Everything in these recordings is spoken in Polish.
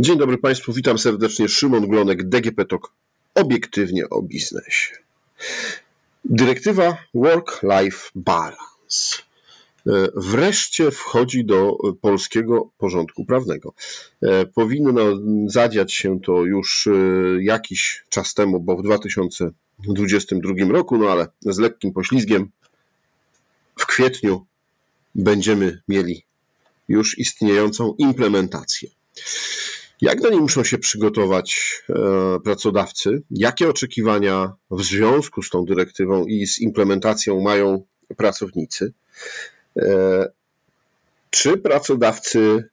Dzień dobry Państwu, witam serdecznie. Szymon Glonek, DGP TOK, obiektywnie o biznesie. Dyrektywa Work-Life Balance e, wreszcie wchodzi do polskiego porządku prawnego. E, powinno zadziać się to już e, jakiś czas temu, bo w 2022 roku, no ale z lekkim poślizgiem w kwietniu będziemy mieli już istniejącą implementację. Jak do niej muszą się przygotować e, pracodawcy? Jakie oczekiwania w związku z tą dyrektywą i z implementacją mają pracownicy? E, czy pracodawcy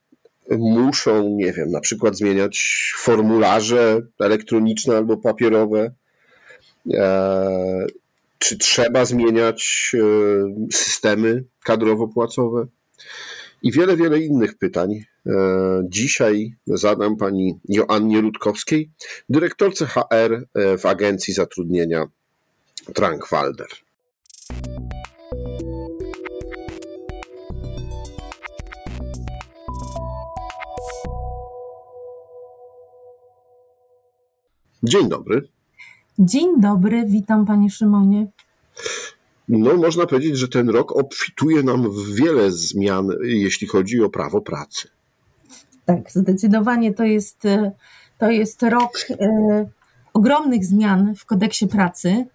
muszą, nie wiem, na przykład zmieniać formularze elektroniczne albo papierowe? E, czy trzeba zmieniać systemy kadrowo-płacowe? I wiele, wiele innych pytań E, dzisiaj zadam pani Joannie Rutkowskiej, dyrektorce HR e, w Agencji Zatrudnienia Trankwalder. Dzień dobry. Dzień dobry, witam panie Szymonie. No, można powiedzieć, że ten rok obfituje nam w wiele zmian, jeśli chodzi o prawo pracy. Tak, zdecydowanie to jest, e, to jest rok e, ogromnych zmian w kodeksie pracy.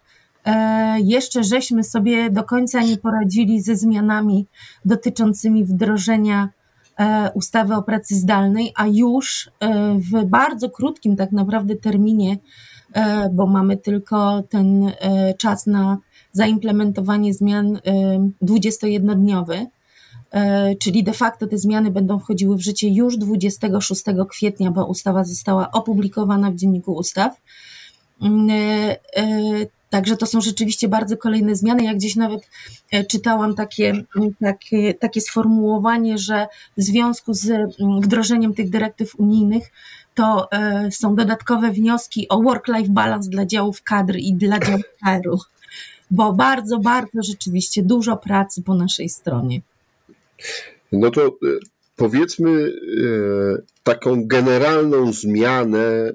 E, jeszcze żeśmy sobie do końca nie poradzili ze zmianami dotyczącymi wdrożenia ustawy o pracy zdalnej, a już w bardzo krótkim tak naprawdę terminie, bo mamy tylko ten czas na zaimplementowanie zmian 21-dniowy, E, czyli de facto te zmiany będą wchodziły w życie już 26 kwietnia, bo ustawa została opublikowana w Dzienniku Ustaw. Mm, e, e, także to są rzeczywiście bardzo kolejne zmiany. Jak gdzieś nawet czytałam takie, takie, takie sformułowanie, że w związku z wdrożeniem tych dyrektyw unijnych to są dodatkowe wnioski o work-life balance dla działów kadr i dla działów HR-u, bo bardzo, bardzo rzeczywiście dużo pracy po naszej stronie. No to e, powiedzmy e, taką generalną zmianę,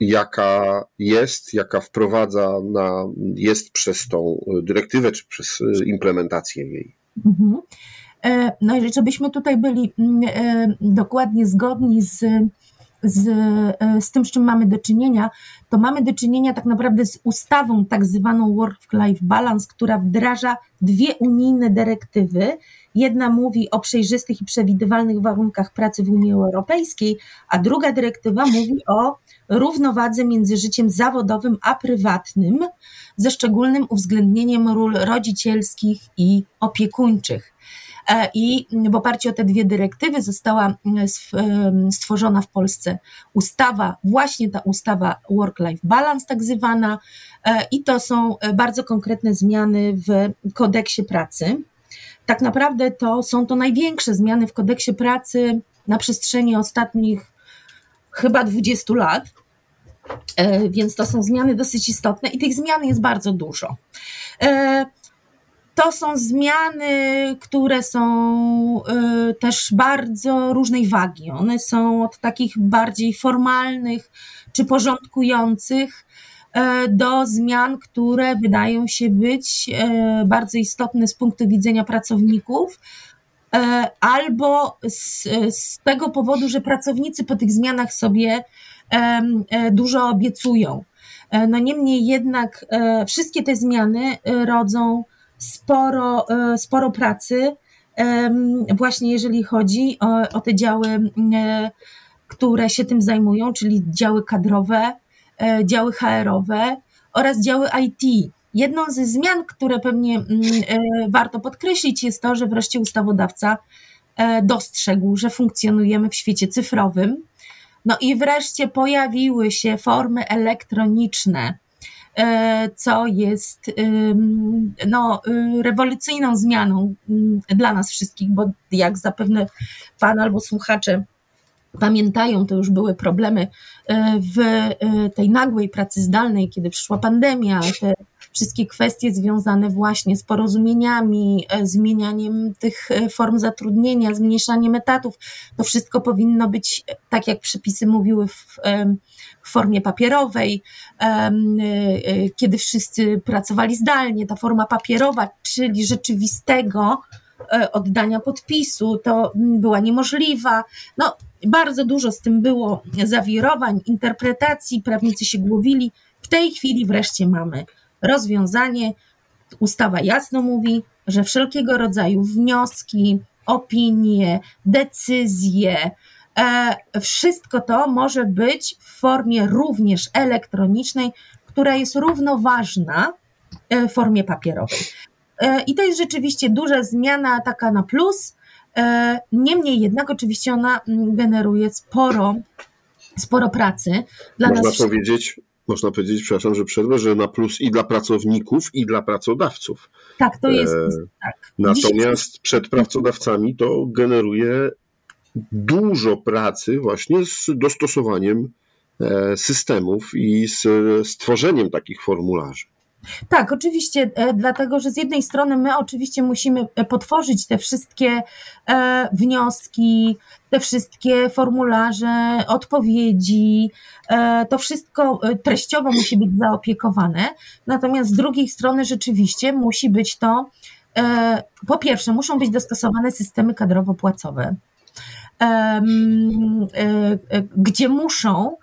jaka jest, jaka wprowadza na, jest przez tą dyrektywę, czy przez e, implementację jej. Mhm. No i żebyśmy tutaj byli mm, dokładnie zgodni z z, e, z tym, z czym mamy do czynienia, to mamy do czynienia tak naprawdę z ustawą tak zwaną Work-Life Balance, która wdraża dwie unijne dyrektywy. Jedna mówi o przejrzystych i przewidywalnych warunkach pracy w Unii Europejskiej, a druga dyrektywa mówi o równowadze między życiem zawodowym a prywatnym, ze szczególnym uwzględnieniem ról rodzicielskich i opiekuńczych. E, I w oparciu o te dwie dyrektywy została stworzona w Polsce ustawa, właśnie ta ustawa Work-Life Balance, tak zwana, e, i to są e, bardzo konkretne zmiany w kodeksie pracy. Tak naprawdę to są to największe zmiany w kodeksie pracy na przestrzeni ostatnich chyba 20 lat. Więc to są zmiany dosyć istotne i tych zmian jest bardzo dużo. To są zmiany, które są y, też bardzo różnej wagi. One są od takich bardziej formalnych czy porządkujących y, do zmian, które wydają się być y, bardzo istotne z punktu widzenia pracowników, albo z, z tego powodu, że pracownicy po tych zmianach sobie dużo obiecują. No niemniej jednak wszystkie te zmiany rodzą sporo, e, sporo pracy, właśnie jeżeli chodzi o, o te działy, e, które się tym zajmują, czyli działy kadrowe, e, działy HR-owe oraz działy IT. Jedną ze zmian, które pewnie warto podkreślić, jest to, że wreszcie ustawodawca dostrzegł, że funkcjonujemy w świecie cyfrowym. No i wreszcie pojawiły się formy elektroniczne co jest no, y, rewolucyjną zmianą dla nas wszystkich, bo jak zapewne Pan albo słuchacze pamiętają, to już były problemy e, w e, tej nagłej pracy zdalnej, kiedy przyszła pandemia, te wszystkie kwestie związane właśnie z porozumieniami, zmienianiem tych form zatrudnienia, zmniejszaniem etatów, to wszystko powinno być, tak jak przepisy mówiły, w, w formie papierowej, kiedy wszyscy pracowali zdalnie. Ta forma papierowa, czyli rzeczywistego, E, oddania podpisu, to była niemożliwa. No, bardzo dużo z tym było zawirowań, interpretacji, prawnicy się głowili. W tej chwili wreszcie mamy rozwiązanie. Ustawa jasno mówi, że wszelkiego rodzaju wnioski, opinie, decyzje, e, wszystko to może być w formie również elektronicznej, która jest równoważna e, formie papierowej. E, I to jest rzeczywiście duża zmiana, taka na plus. Niemniej jednak, oczywiście, ona mm, generuje sporo, sporo pracy. Dla można nas powiedzieć, można powiedzieć, przepraszam, że przerwę, że na plus i dla pracowników, i dla pracodawców. Tak, to jest. E, tak. Natomiast przed pracodawcami to generuje dużo pracy właśnie z dostosowaniem systemów i z stworzeniem takich formularzy. Tak, oczywiście, e, dlatego że z jednej strony my oczywiście musimy e, potworzyć te wszystkie e, wnioski, te wszystkie formularze, odpowiedzi, to wszystko treściowo musi być zaopiekowane, natomiast z drugiej strony rzeczywiście musi być to, po pierwsze, muszą być dostosowane systemy kadrowo-płacowe, gdzie muszą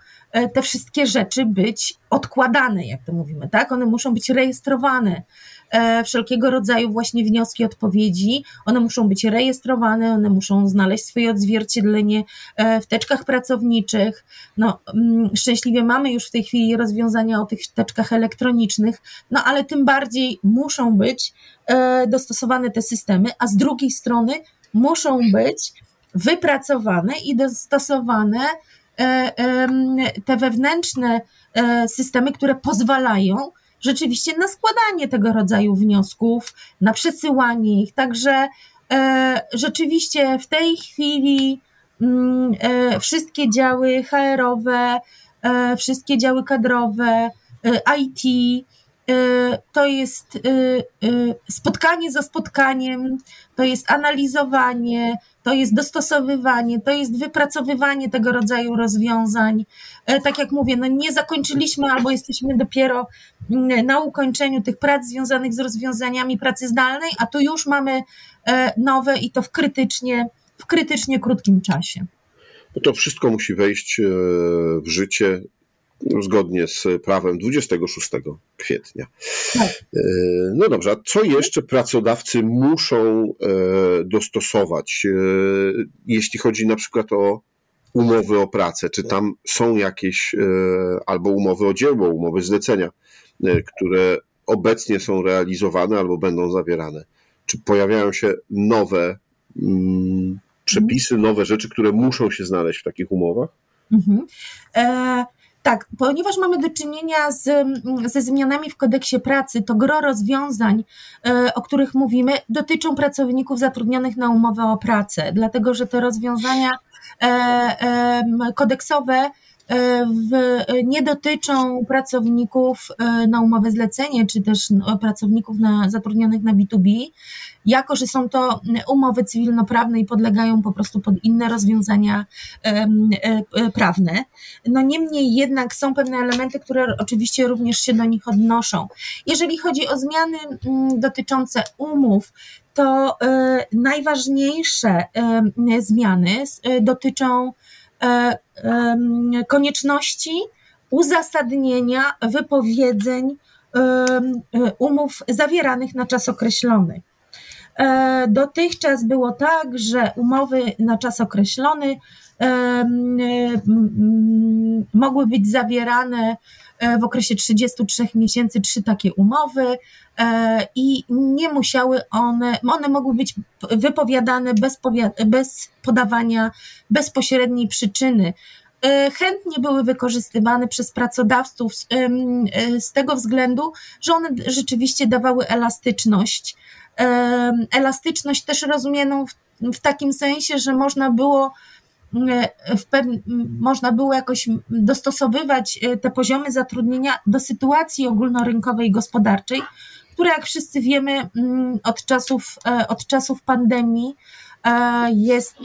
te wszystkie rzeczy być odkładane, jak to mówimy, tak? One muszą być rejestrowane. E, wszelkiego rodzaju właśnie wnioski, odpowiedzi, one muszą być rejestrowane, one muszą znaleźć swoje odzwierciedlenie e, w teczkach pracowniczych. No, mm, szczęśliwie mamy już w tej chwili rozwiązania o tych teczkach elektronicznych, no ale tym bardziej muszą być dostosowane te systemy, a z drugiej strony muszą być wypracowane i dostosowane E, te wewnętrzne e, systemy, które pozwalają rzeczywiście na składanie tego rodzaju wniosków, na przesyłanie ich. Także e, rzeczywiście w tej chwili mm, wszystkie działy HR-owe, wszystkie działy kadrowe, IT, to jest spotkanie za spotkaniem, to jest analizowanie, to jest dostosowywanie, to jest wypracowywanie tego rodzaju rozwiązań. E, tak jak mówię, no nie zakończyliśmy albo jesteśmy dopiero mm, na ukończeniu tych prac związanych z rozwiązaniami pracy zdalnej, a tu już mamy e, nowe i to w krytycznie, w krytycznie krótkim czasie. Bo to wszystko musi wejść e, w życie zgodnie z prawem 26 kwietnia. Tak. E, no dobrze, a co jeszcze pracodawcy muszą e, dostosować, e, jeśli chodzi na przykład o umowy o pracę? Czy tam są jakieś albo umowy o dzieło, umowy zlecenia, które obecnie są realizowane albo będą zawierane? Czy pojawiają się nowe mm, przepisy, nowe rzeczy, które muszą się znaleźć w takich umowach? Mhm. E tak, ponieważ mamy do czynienia z, ze zmianami w kodeksie pracy, to gro rozwiązań, e, o których mówimy, dotyczą pracowników zatrudnionych na umowę o pracę, dlatego że te rozwiązania e, kodeksowe w, nie dotyczą pracowników e, na umowę zlecenie, czy też no, pracowników na, zatrudnionych na B2B, jako że są to umowy cywilnoprawne i podlegają po prostu pod inne rozwiązania e, prawne. No niemniej jednak są pewne elementy, które oczywiście również się do nich odnoszą. Jeżeli chodzi o zmiany dotyczące umów, to najważniejsze zmiany dotyczą E, konieczności uzasadnienia wypowiedzeń umów zawieranych na czas określony. E, dotychczas było tak, że umowy na czas określony mogły być zawierane e, w okresie 33 miesięcy, trzy takie umowy i nie musiały one, one mogły być wypowiadane bez, bez podawania bezpośredniej przyczyny. E, chętnie były wykorzystywane przez pracodawców z, e, z tego względu, że one rzeczywiście dawały elastyczność. Elastyczność też rozumianą w, w takim sensie, że można było można było jakoś dostosowywać te poziomy zatrudnienia do sytuacji ogólnorynkowej i gospodarczej, która jak wszyscy wiemy od czasów, od czasów pandemii jest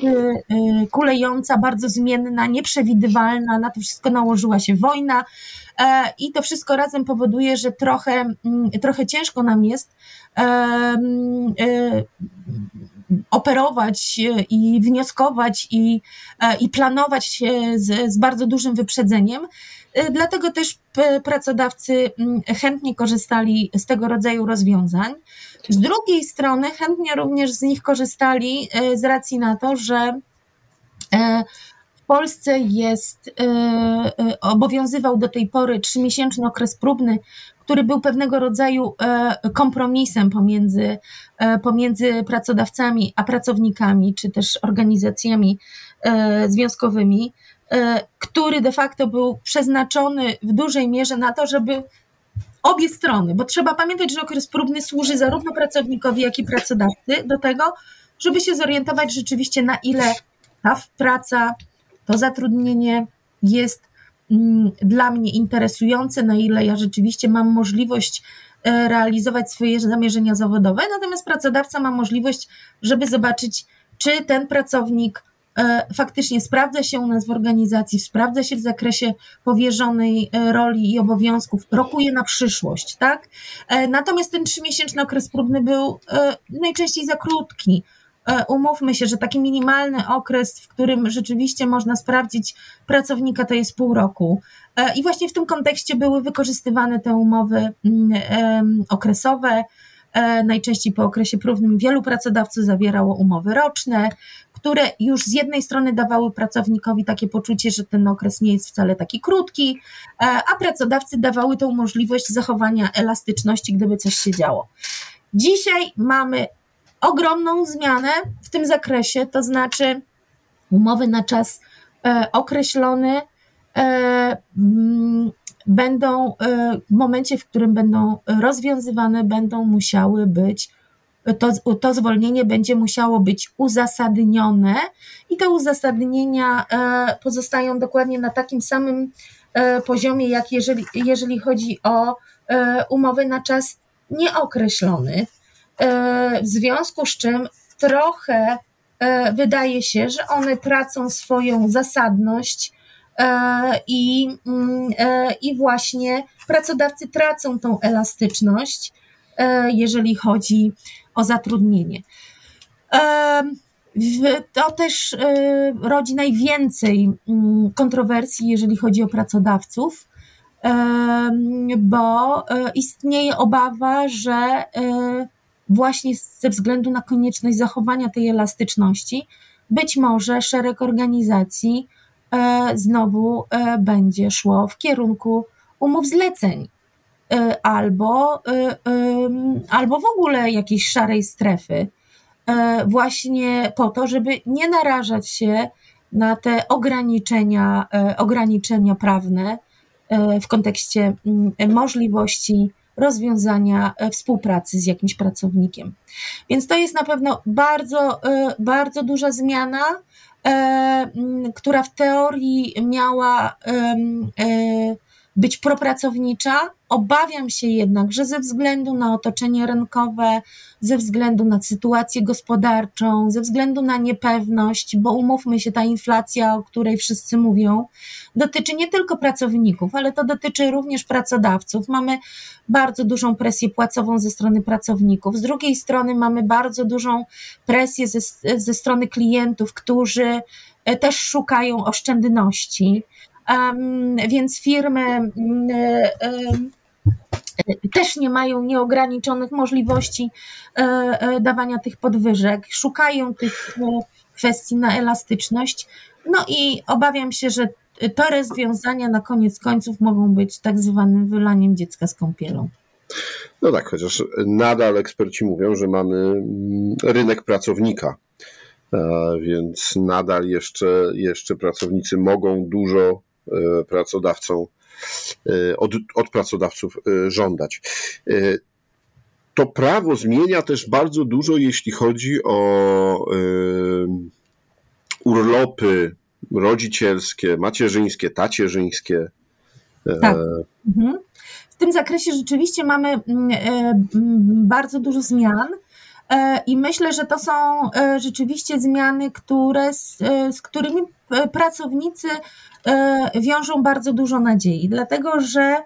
kulejąca, bardzo zmienna, nieprzewidywalna, na to wszystko nałożyła się wojna i to wszystko razem powoduje, że trochę, trochę ciężko nam jest operować i wnioskować i, e, i planować z, z bardzo dużym wyprzedzeniem. E, dlatego też pracodawcy mm, chętnie korzystali z tego rodzaju rozwiązań. Z drugiej strony chętnie również z nich korzystali e, z racji na to, że Polsce jest, obowiązywał do tej pory trzymiesięczny okres próbny który był pewnego rodzaju e, kompromisem pomiędzy, e, pomiędzy pracodawcami a pracownikami, czy też organizacjami e, związkowymi, który de facto był przeznaczony w dużej mierze na to, żeby obie strony, bo trzeba pamiętać, że okres próbny służy zarówno pracownikowi, jak i pracodawcy do tego, żeby się zorientować rzeczywiście na ile ta praca, to zatrudnienie jest Mm, dla mnie interesujące, na ile ja rzeczywiście mam możliwość e, realizować swoje zamierzenia zawodowe, natomiast pracodawca ma możliwość, żeby zobaczyć, czy ten pracownik e, faktycznie sprawdza się u nas w organizacji, sprawdza się w zakresie powierzonej e, roli i obowiązków, rokuje na przyszłość, tak? Natomiast ten trzymiesięczny okres próbny był najczęściej za krótki. E, umówmy się, że taki minimalny okres, w którym rzeczywiście można sprawdzić pracownika, to jest pół roku. E, I właśnie w tym kontekście były wykorzystywane te umowy mm, okresowe. E, najczęściej po okresie próbnym wielu pracodawców zawierało umowy roczne, które już z jednej strony dawały pracownikowi takie poczucie, że ten okres nie jest wcale taki krótki, a pracodawcy dawały tą możliwość zachowania elastyczności, gdyby coś się działo. Dzisiaj mamy ogromną zmianę w tym zakresie, to znaczy umowy na czas e, określony e, mm, będą e, w momencie, w którym będą rozwiązywane, będą musiały być to, to zwolnienie będzie musiało być uzasadnione i te uzasadnienia pozostają dokładnie na takim samym poziomie, jak jeżeli, jeżeli chodzi o umowy na czas nieokreślony. E, w związku z czym trochę e, wydaje się, że one tracą swoją zasadność e, i, mm, i właśnie pracodawcy tracą tą elastyczność, jeżeli chodzi o zatrudnienie. To też rodzi najwięcej mm, kontrowersji, jeżeli chodzi o pracodawców, bo istnieje obawa, że właśnie ze względu na konieczność zachowania tej elastyczności, być może szereg organizacji e, znowu e, będzie szło w kierunku umów zleceń e, albo, albo w ogóle jakiejś szarej strefy, właśnie po to, żeby nie narażać się na te ograniczenia, ograniczenia prawne w kontekście możliwości rozwiązania e, współpracy z jakimś pracownikiem. Więc to jest na pewno bardzo, e, bardzo duża zmiana, e, która w teorii miała być propracownicza. Obawiam się jednak, że ze względu na otoczenie rynkowe, ze względu na sytuację gospodarczą, ze względu na niepewność, bo umówmy się, ta inflacja, o której wszyscy mówią, dotyczy nie tylko pracowników, ale to dotyczy również pracodawców. Mamy bardzo dużą presję płacową ze strony pracowników. Z drugiej strony mamy bardzo dużą presję ze, ze strony klientów, którzy e, też szukają oszczędności. Więc firmy um, um, też nie mają nieograniczonych możliwości e, dawania tych podwyżek, szukają tych kwestii na elastyczność. No i obawiam się, że te rozwiązania na koniec końców mogą być tak zwanym wylaniem dziecka z kąpielą. No tak, chociaż nadal eksperci mówią, że mamy mm, rynek pracownika, więc nadal jeszcze, jeszcze pracownicy mogą dużo e, pracodawcom, e, od, od pracodawców e, żądać. To prawo zmienia też bardzo dużo, jeśli chodzi o urlopy rodzicielskie, macierzyńskie, tacierzyńskie. Tak. Mhm. W tym zakresie rzeczywiście mamy mm, bardzo dużo zmian. I myślę, że to są rzeczywiście zmiany, które, z, z którymi pracownicy wiążą bardzo dużo nadziei, dlatego że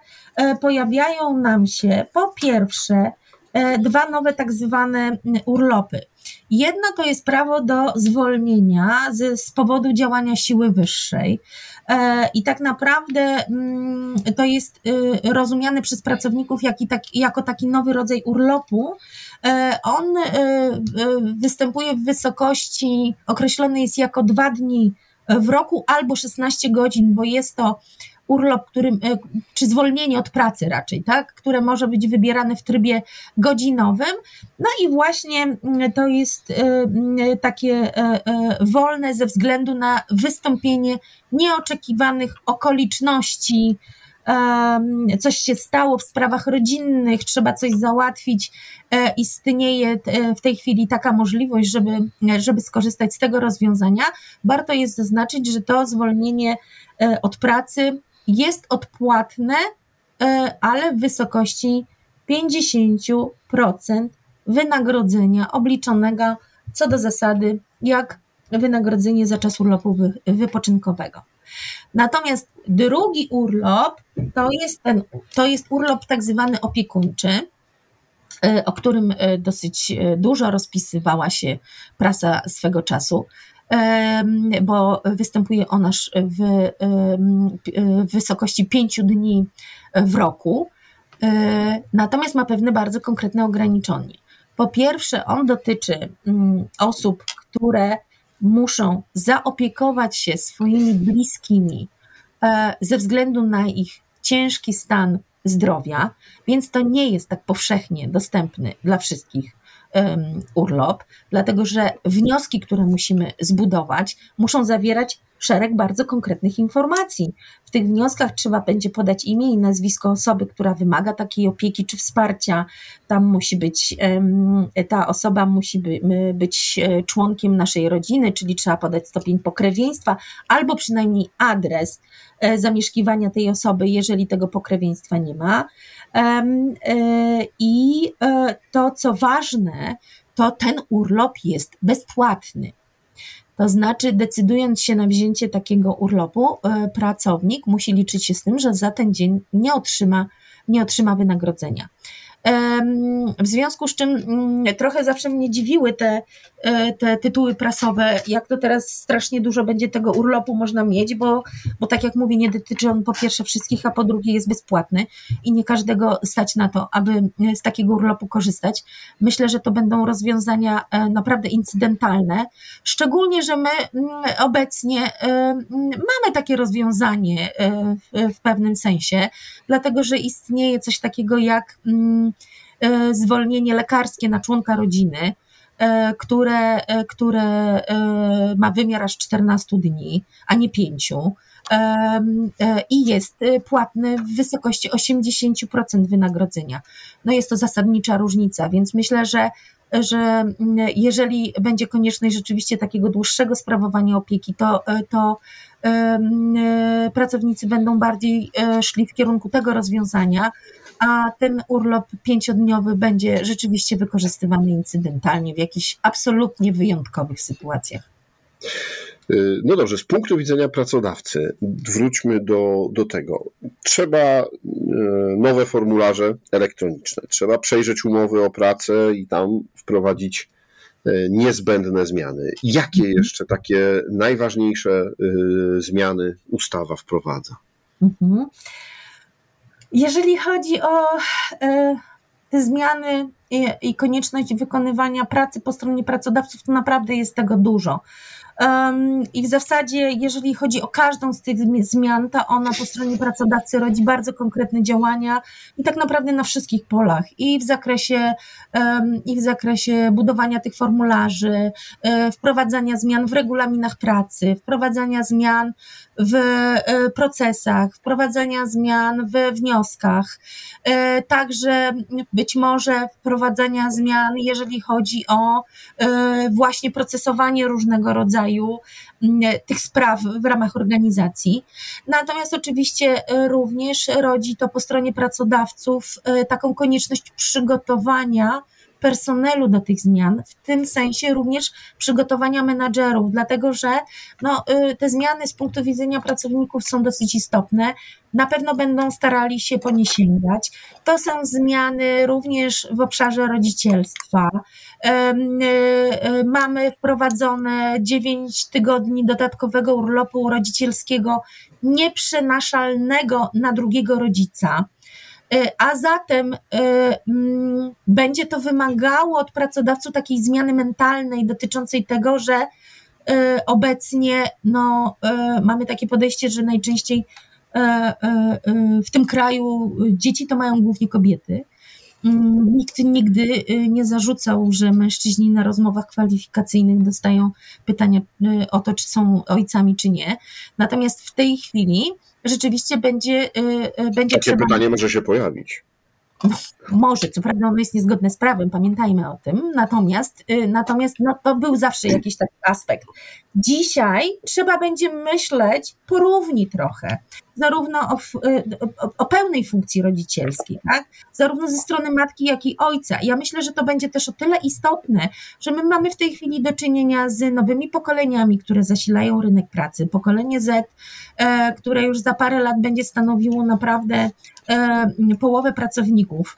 pojawiają nam się po pierwsze E, dwa nowe tak zwane urlopy. Jedna to jest prawo do zwolnienia z, z powodu działania siły wyższej. E, I tak naprawdę mm, to jest y, rozumiane przez pracowników tak, jako taki nowy rodzaj urlopu. E, on y, występuje w wysokości, określony jest jako dwa dni w roku albo 16 godzin, bo jest to urlop, który, e, czy zwolnienie od pracy raczej, tak, które może być wybierane w trybie godzinowym. No i właśnie mm, to jest e, mm, takie e, wolne ze względu na wystąpienie nieoczekiwanych okoliczności, coś się stało w sprawach rodzinnych, trzeba coś załatwić, istnieje w tej chwili taka możliwość, żeby, żeby skorzystać z tego rozwiązania. Warto jest zaznaczyć, że to zwolnienie od pracy jest odpłatne, e, ale w wysokości 50% wynagrodzenia obliczonego co do zasady jak wynagrodzenie za czas urlopu wypoczynkowego. Natomiast drugi urlop to jest, ten, to jest urlop tak zwany opiekuńczy, e, o którym e, dosyć dużo rozpisywała się prasa swego czasu bo występuje ona w, w wysokości pięciu dni w roku. E, natomiast ma pewne bardzo konkretne ograniczenie. Po pierwsze, on dotyczy mm, osób, które muszą zaopiekować się swoimi bliskimi e, ze względu na ich ciężki stan zdrowia, więc to nie jest tak powszechnie dostępny dla wszystkich urlop, dlatego że wnioski, które musimy zbudować, muszą zawierać szereg bardzo konkretnych informacji. W tych wnioskach trzeba będzie podać imię i nazwisko osoby, która wymaga takiej opieki czy wsparcia. Tam musi być, ta osoba musi być e, członkiem naszej rodziny, czyli trzeba podać stopień pokrewieństwa albo przynajmniej adres e, zamieszkiwania tej osoby, jeżeli tego pokrewieństwa nie ma. E, I to, co ważne, to ten urlop jest bezpłatny. To znaczy, decydując się na wzięcie takiego urlopu, e, pracownik musi liczyć się z tym, że za ten dzień nie otrzyma, nie otrzyma wynagrodzenia. W związku z czym mm, trochę zawsze mnie dziwiły te, e, te tytuły prasowe, jak to teraz strasznie dużo będzie tego urlopu można mieć, bo, bo tak jak mówię, nie dotyczy on po pierwsze wszystkich, a po drugie jest bezpłatny i nie każdego stać na to, aby e, z takiego urlopu korzystać. Myślę, że to będą rozwiązania e, naprawdę incydentalne, szczególnie, że my mm, obecnie mm, mamy takie rozwiązanie w pewnym sensie, dlatego że istnieje coś takiego jak zwolnienie lekarskie na członka rodziny, e, które, e, które ma wymiar aż 14 dni, a nie 5 i jest płatny w wysokości 80% wynagrodzenia. No jest to zasadnicza różnica, więc myślę, że że jeżeli będzie konieczność rzeczywiście takiego dłuższego sprawowania opieki, to, to pracownicy będą bardziej szli w kierunku tego rozwiązania, a ten urlop pięciodniowy będzie rzeczywiście wykorzystywany incydentalnie w jakichś absolutnie wyjątkowych sytuacjach. Y, no dobrze, z punktu widzenia pracodawcy, wróćmy do, do tego. Trzeba y, nowe formularze elektroniczne, trzeba przejrzeć umowy o pracę i tam wprowadzić y, niezbędne zmiany. Jakie mhm. jeszcze takie najważniejsze zmiany ustawa wprowadza? Mhm. Jeżeli chodzi o e, te zmiany i, konieczność wykonywania pracy po stronie pracodawców, to naprawdę jest tego dużo. I w zasadzie, jeżeli chodzi o każdą z tych zmian, to ona po stronie pracodawcy rodzi bardzo konkretne działania i tak naprawdę na wszystkich polach i w zakresie, i w zakresie budowania tych formularzy, e, wprowadzania zmian w regulaminach pracy, wprowadzania zmian w e, procesach, wprowadzania zmian we wnioskach, e, także być może wprowadzania zmian, jeżeli chodzi o właśnie procesowanie różnego rodzaju tych spraw w ramach organizacji. Natomiast oczywiście również rodzi to po stronie pracodawców taką konieczność przygotowania personelu do tych zmian, w tym sensie również przygotowania menadżerów, dlatego że no, y, te zmiany z punktu widzenia pracowników są dosyć istotne. Na pewno będą starali się po nie sięgać. To są zmiany również w obszarze rodzicielstwa. Y, y, mamy wprowadzone 9 tygodni dodatkowego urlopu rodzicielskiego nieprzenaszalnego na drugiego rodzica. E, a zatem e, mm, będzie to wymagało od pracodawców takiej zmiany mentalnej dotyczącej tego, że e, obecnie no, mamy takie podejście, że najczęściej w tym kraju dzieci to mają głównie kobiety. Mm, nikt nigdy y, nie zarzucał, że mężczyźni na rozmowach kwalifikacyjnych dostają pytania y, o to, czy są ojcami, czy nie. Natomiast w tej chwili rzeczywiście będzie, y, będzie Takie trzeba... pytanie może się pojawić. Może, co prawda ono jest niezgodne z prawem, pamiętajmy o tym, natomiast, natomiast no, to był zawsze jakiś taki aspekt. Dzisiaj trzeba będzie myśleć porówni trochę zarówno o, y, o, o, pełnej funkcji rodzicielskiej, tak? zarówno ze strony matki, jak i ojca. Ja myślę, że to będzie też o tyle istotne, że my mamy w tej chwili do czynienia z nowymi pokoleniami, które zasilają rynek pracy. Pokolenie Z, e, które już za parę lat będzie stanowiło naprawdę połowę pracowników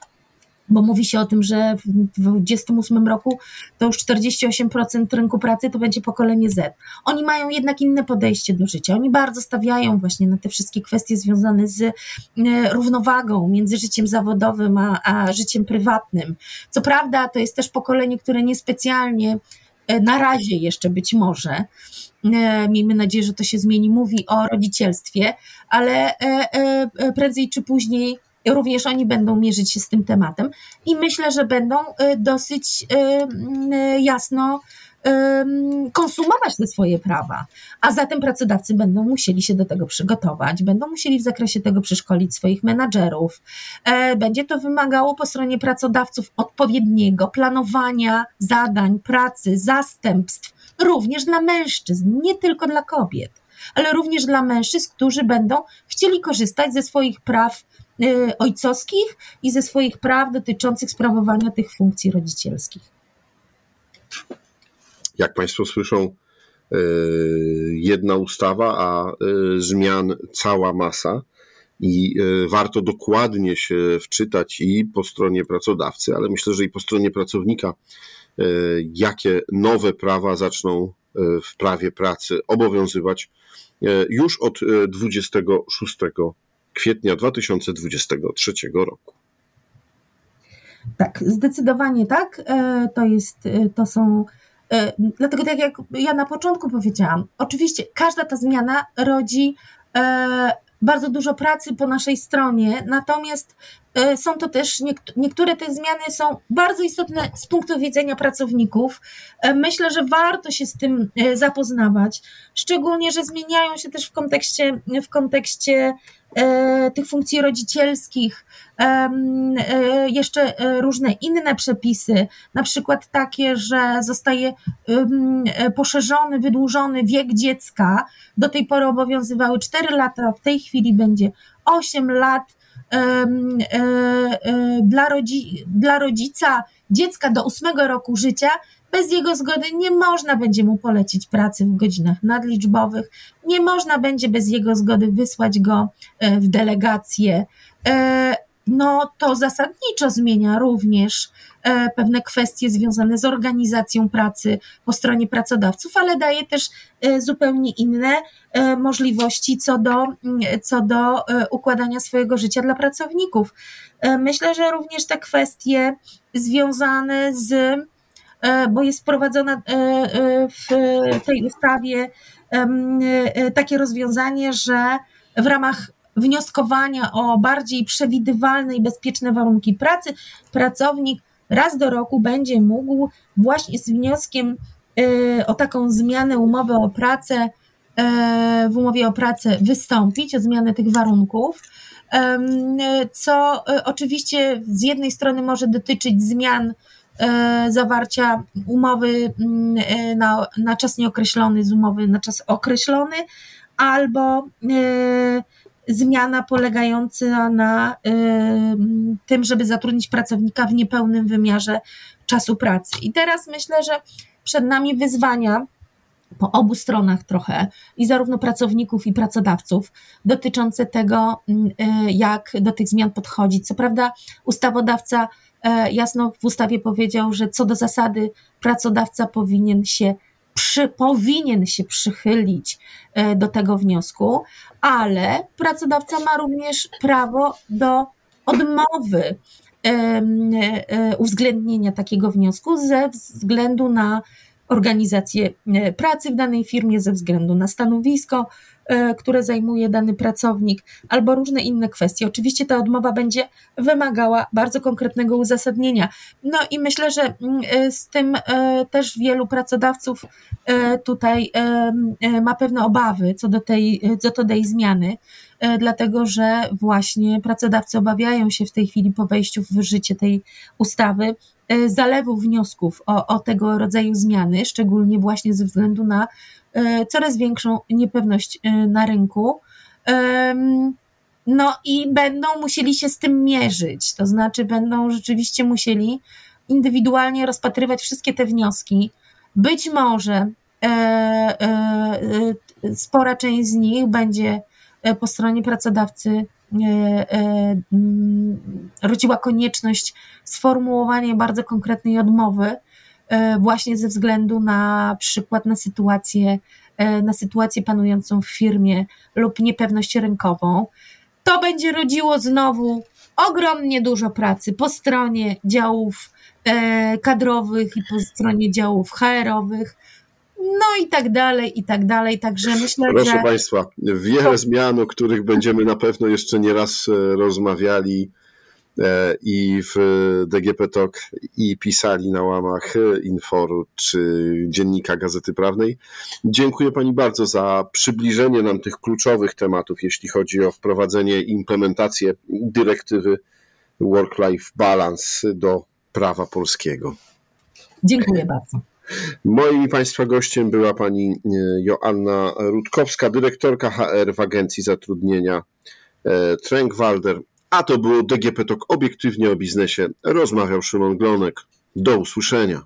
bo mówi się o tym, że w 2028 roku to już 48% rynku pracy to będzie pokolenie Z. Oni mają jednak inne podejście do życia. Oni bardzo stawiają właśnie na te wszystkie kwestie związane z e, równowagą między życiem zawodowym a, a życiem prywatnym. Co prawda, to jest też pokolenie, które niespecjalnie e, na razie jeszcze być może, e, miejmy nadzieję, że to się zmieni, mówi o rodzicielstwie, ale prędzej czy później również oni będą mierzyć się z tym tematem i myślę, że będą dosyć jasno konsumować te swoje prawa, a zatem pracodawcy będą musieli się do tego przygotować, będą musieli w zakresie tego przeszkolić swoich menadżerów. E, będzie to wymagało po stronie pracodawców odpowiedniego planowania zadań, pracy, zastępstw, również dla mężczyzn, nie tylko dla kobiet, ale również dla mężczyzn, którzy będą chcieli korzystać ze swoich praw Y, ojcowskich i ze swoich praw dotyczących sprawowania tych funkcji rodzicielskich. Jak Państwo słyszą, y, jedna ustawa, a y, zmian cała masa. I warto dokładnie się wczytać i po stronie pracodawcy, ale myślę, że i po stronie pracownika, jakie nowe prawa zaczną w prawie pracy obowiązywać już od 26 kwietnia 2023 roku. Tak, zdecydowanie tak. E, to jest, e, to są. E, dlatego, tak jak ja na początku powiedziałam, oczywiście każda ta zmiana rodzi bardzo dużo pracy po naszej stronie, natomiast są to też, niektóre te zmiany są bardzo istotne z punktu widzenia pracowników. Myślę, że warto się z tym zapoznawać, szczególnie, że zmieniają się też w kontekście, w kontekście E, tych funkcji rodzicielskich, e, jeszcze e, różne inne przepisy, na przykład takie, że zostaje poszerzony, wydłużony wiek dziecka. Do tej pory obowiązywały 4 lata, w tej chwili będzie 8 lat. Dla rodzica dziecka do 8 roku życia bez jego zgody nie można będzie mu polecić pracy w godzinach nadliczbowych, nie można będzie bez jego zgody wysłać go e, w delegację. E, no to zasadniczo zmienia również e, pewne kwestie związane z organizacją pracy po stronie pracodawców, ale daje też zupełnie inne możliwości co do, co do układania swojego życia dla pracowników. Myślę, że również te kwestie związane z bo jest wprowadzone e, e, w tej ustawie takie rozwiązanie, że w ramach wnioskowania o bardziej przewidywalne i bezpieczne warunki pracy, pracownik raz do roku będzie mógł właśnie z wnioskiem o taką zmianę umowy o pracę, w umowie o pracę wystąpić, o zmianę tych warunków, co oczywiście z jednej strony może dotyczyć zmian zawarcia umowy mm, na, na czas nieokreślony z umowy na czas określony, albo zmiana polegająca na tym, żeby zatrudnić pracownika w niepełnym wymiarze czasu pracy. I teraz myślę, że przed nami wyzwania po obu stronach trochę, i zarówno pracowników, i pracodawców, dotyczące tego, mm, jak do tych zmian podchodzić. Co prawda, ustawodawca e, jasno w ustawie powiedział, że co do zasady pracodawca powinien się przy, powinien się przychylić e, do tego wniosku, ale pracodawca ma również prawo do odmowy e, uwzględnienia takiego wniosku ze względu na organizację e, pracy w danej firmie ze względu na stanowisko, e, które zajmuje dany pracownik, albo różne inne kwestie. Oczywiście ta odmowa będzie wymagała bardzo konkretnego uzasadnienia. No i myślę, że mm, e, z tym też wielu pracodawców tutaj ma pewne obawy co do tej, co do tej zmiany, dlatego że właśnie pracodawcy obawiają się w tej chwili po wejściu w życie tej ustawy E, zalewu wniosków o, o tego rodzaju zmiany, szczególnie właśnie ze względu na e, coraz większą niepewność e, na rynku. No i będą musieli się z tym mierzyć, to znaczy będą rzeczywiście musieli indywidualnie rozpatrywać wszystkie te wnioski. Być może spora część z nich będzie po stronie pracodawcy E, e, mm, rodziła konieczność sformułowania bardzo konkretnej odmowy, e, właśnie ze względu na przykład na sytuację, na sytuację panującą w firmie lub niepewność rynkową. To będzie rodziło znowu ogromnie dużo pracy po stronie działów kadrowych i po stronie działów HR-owych no i tak dalej, i tak dalej. Także myślę, Proszę że... Państwa, wiele zmian, o których będziemy na pewno jeszcze nie raz e, rozmawiali e, i w DGP Talk i pisali na łamach Inforu czy Dziennika Gazety Prawnej. Dziękuję Pani bardzo za przybliżenie nam tych kluczowych tematów, jeśli chodzi o wprowadzenie i implementację dyrektywy Work-Life Balance do prawa polskiego. Dziękuję bardzo. Moim Państwa gościem była pani e, Joanna Rutkowska, dyrektorka HR w Agencji Zatrudnienia e, Trenkwalder. A to było DGP Talk obiektywnie o biznesie. Rozmawiał Szymon Glonek. Do usłyszenia.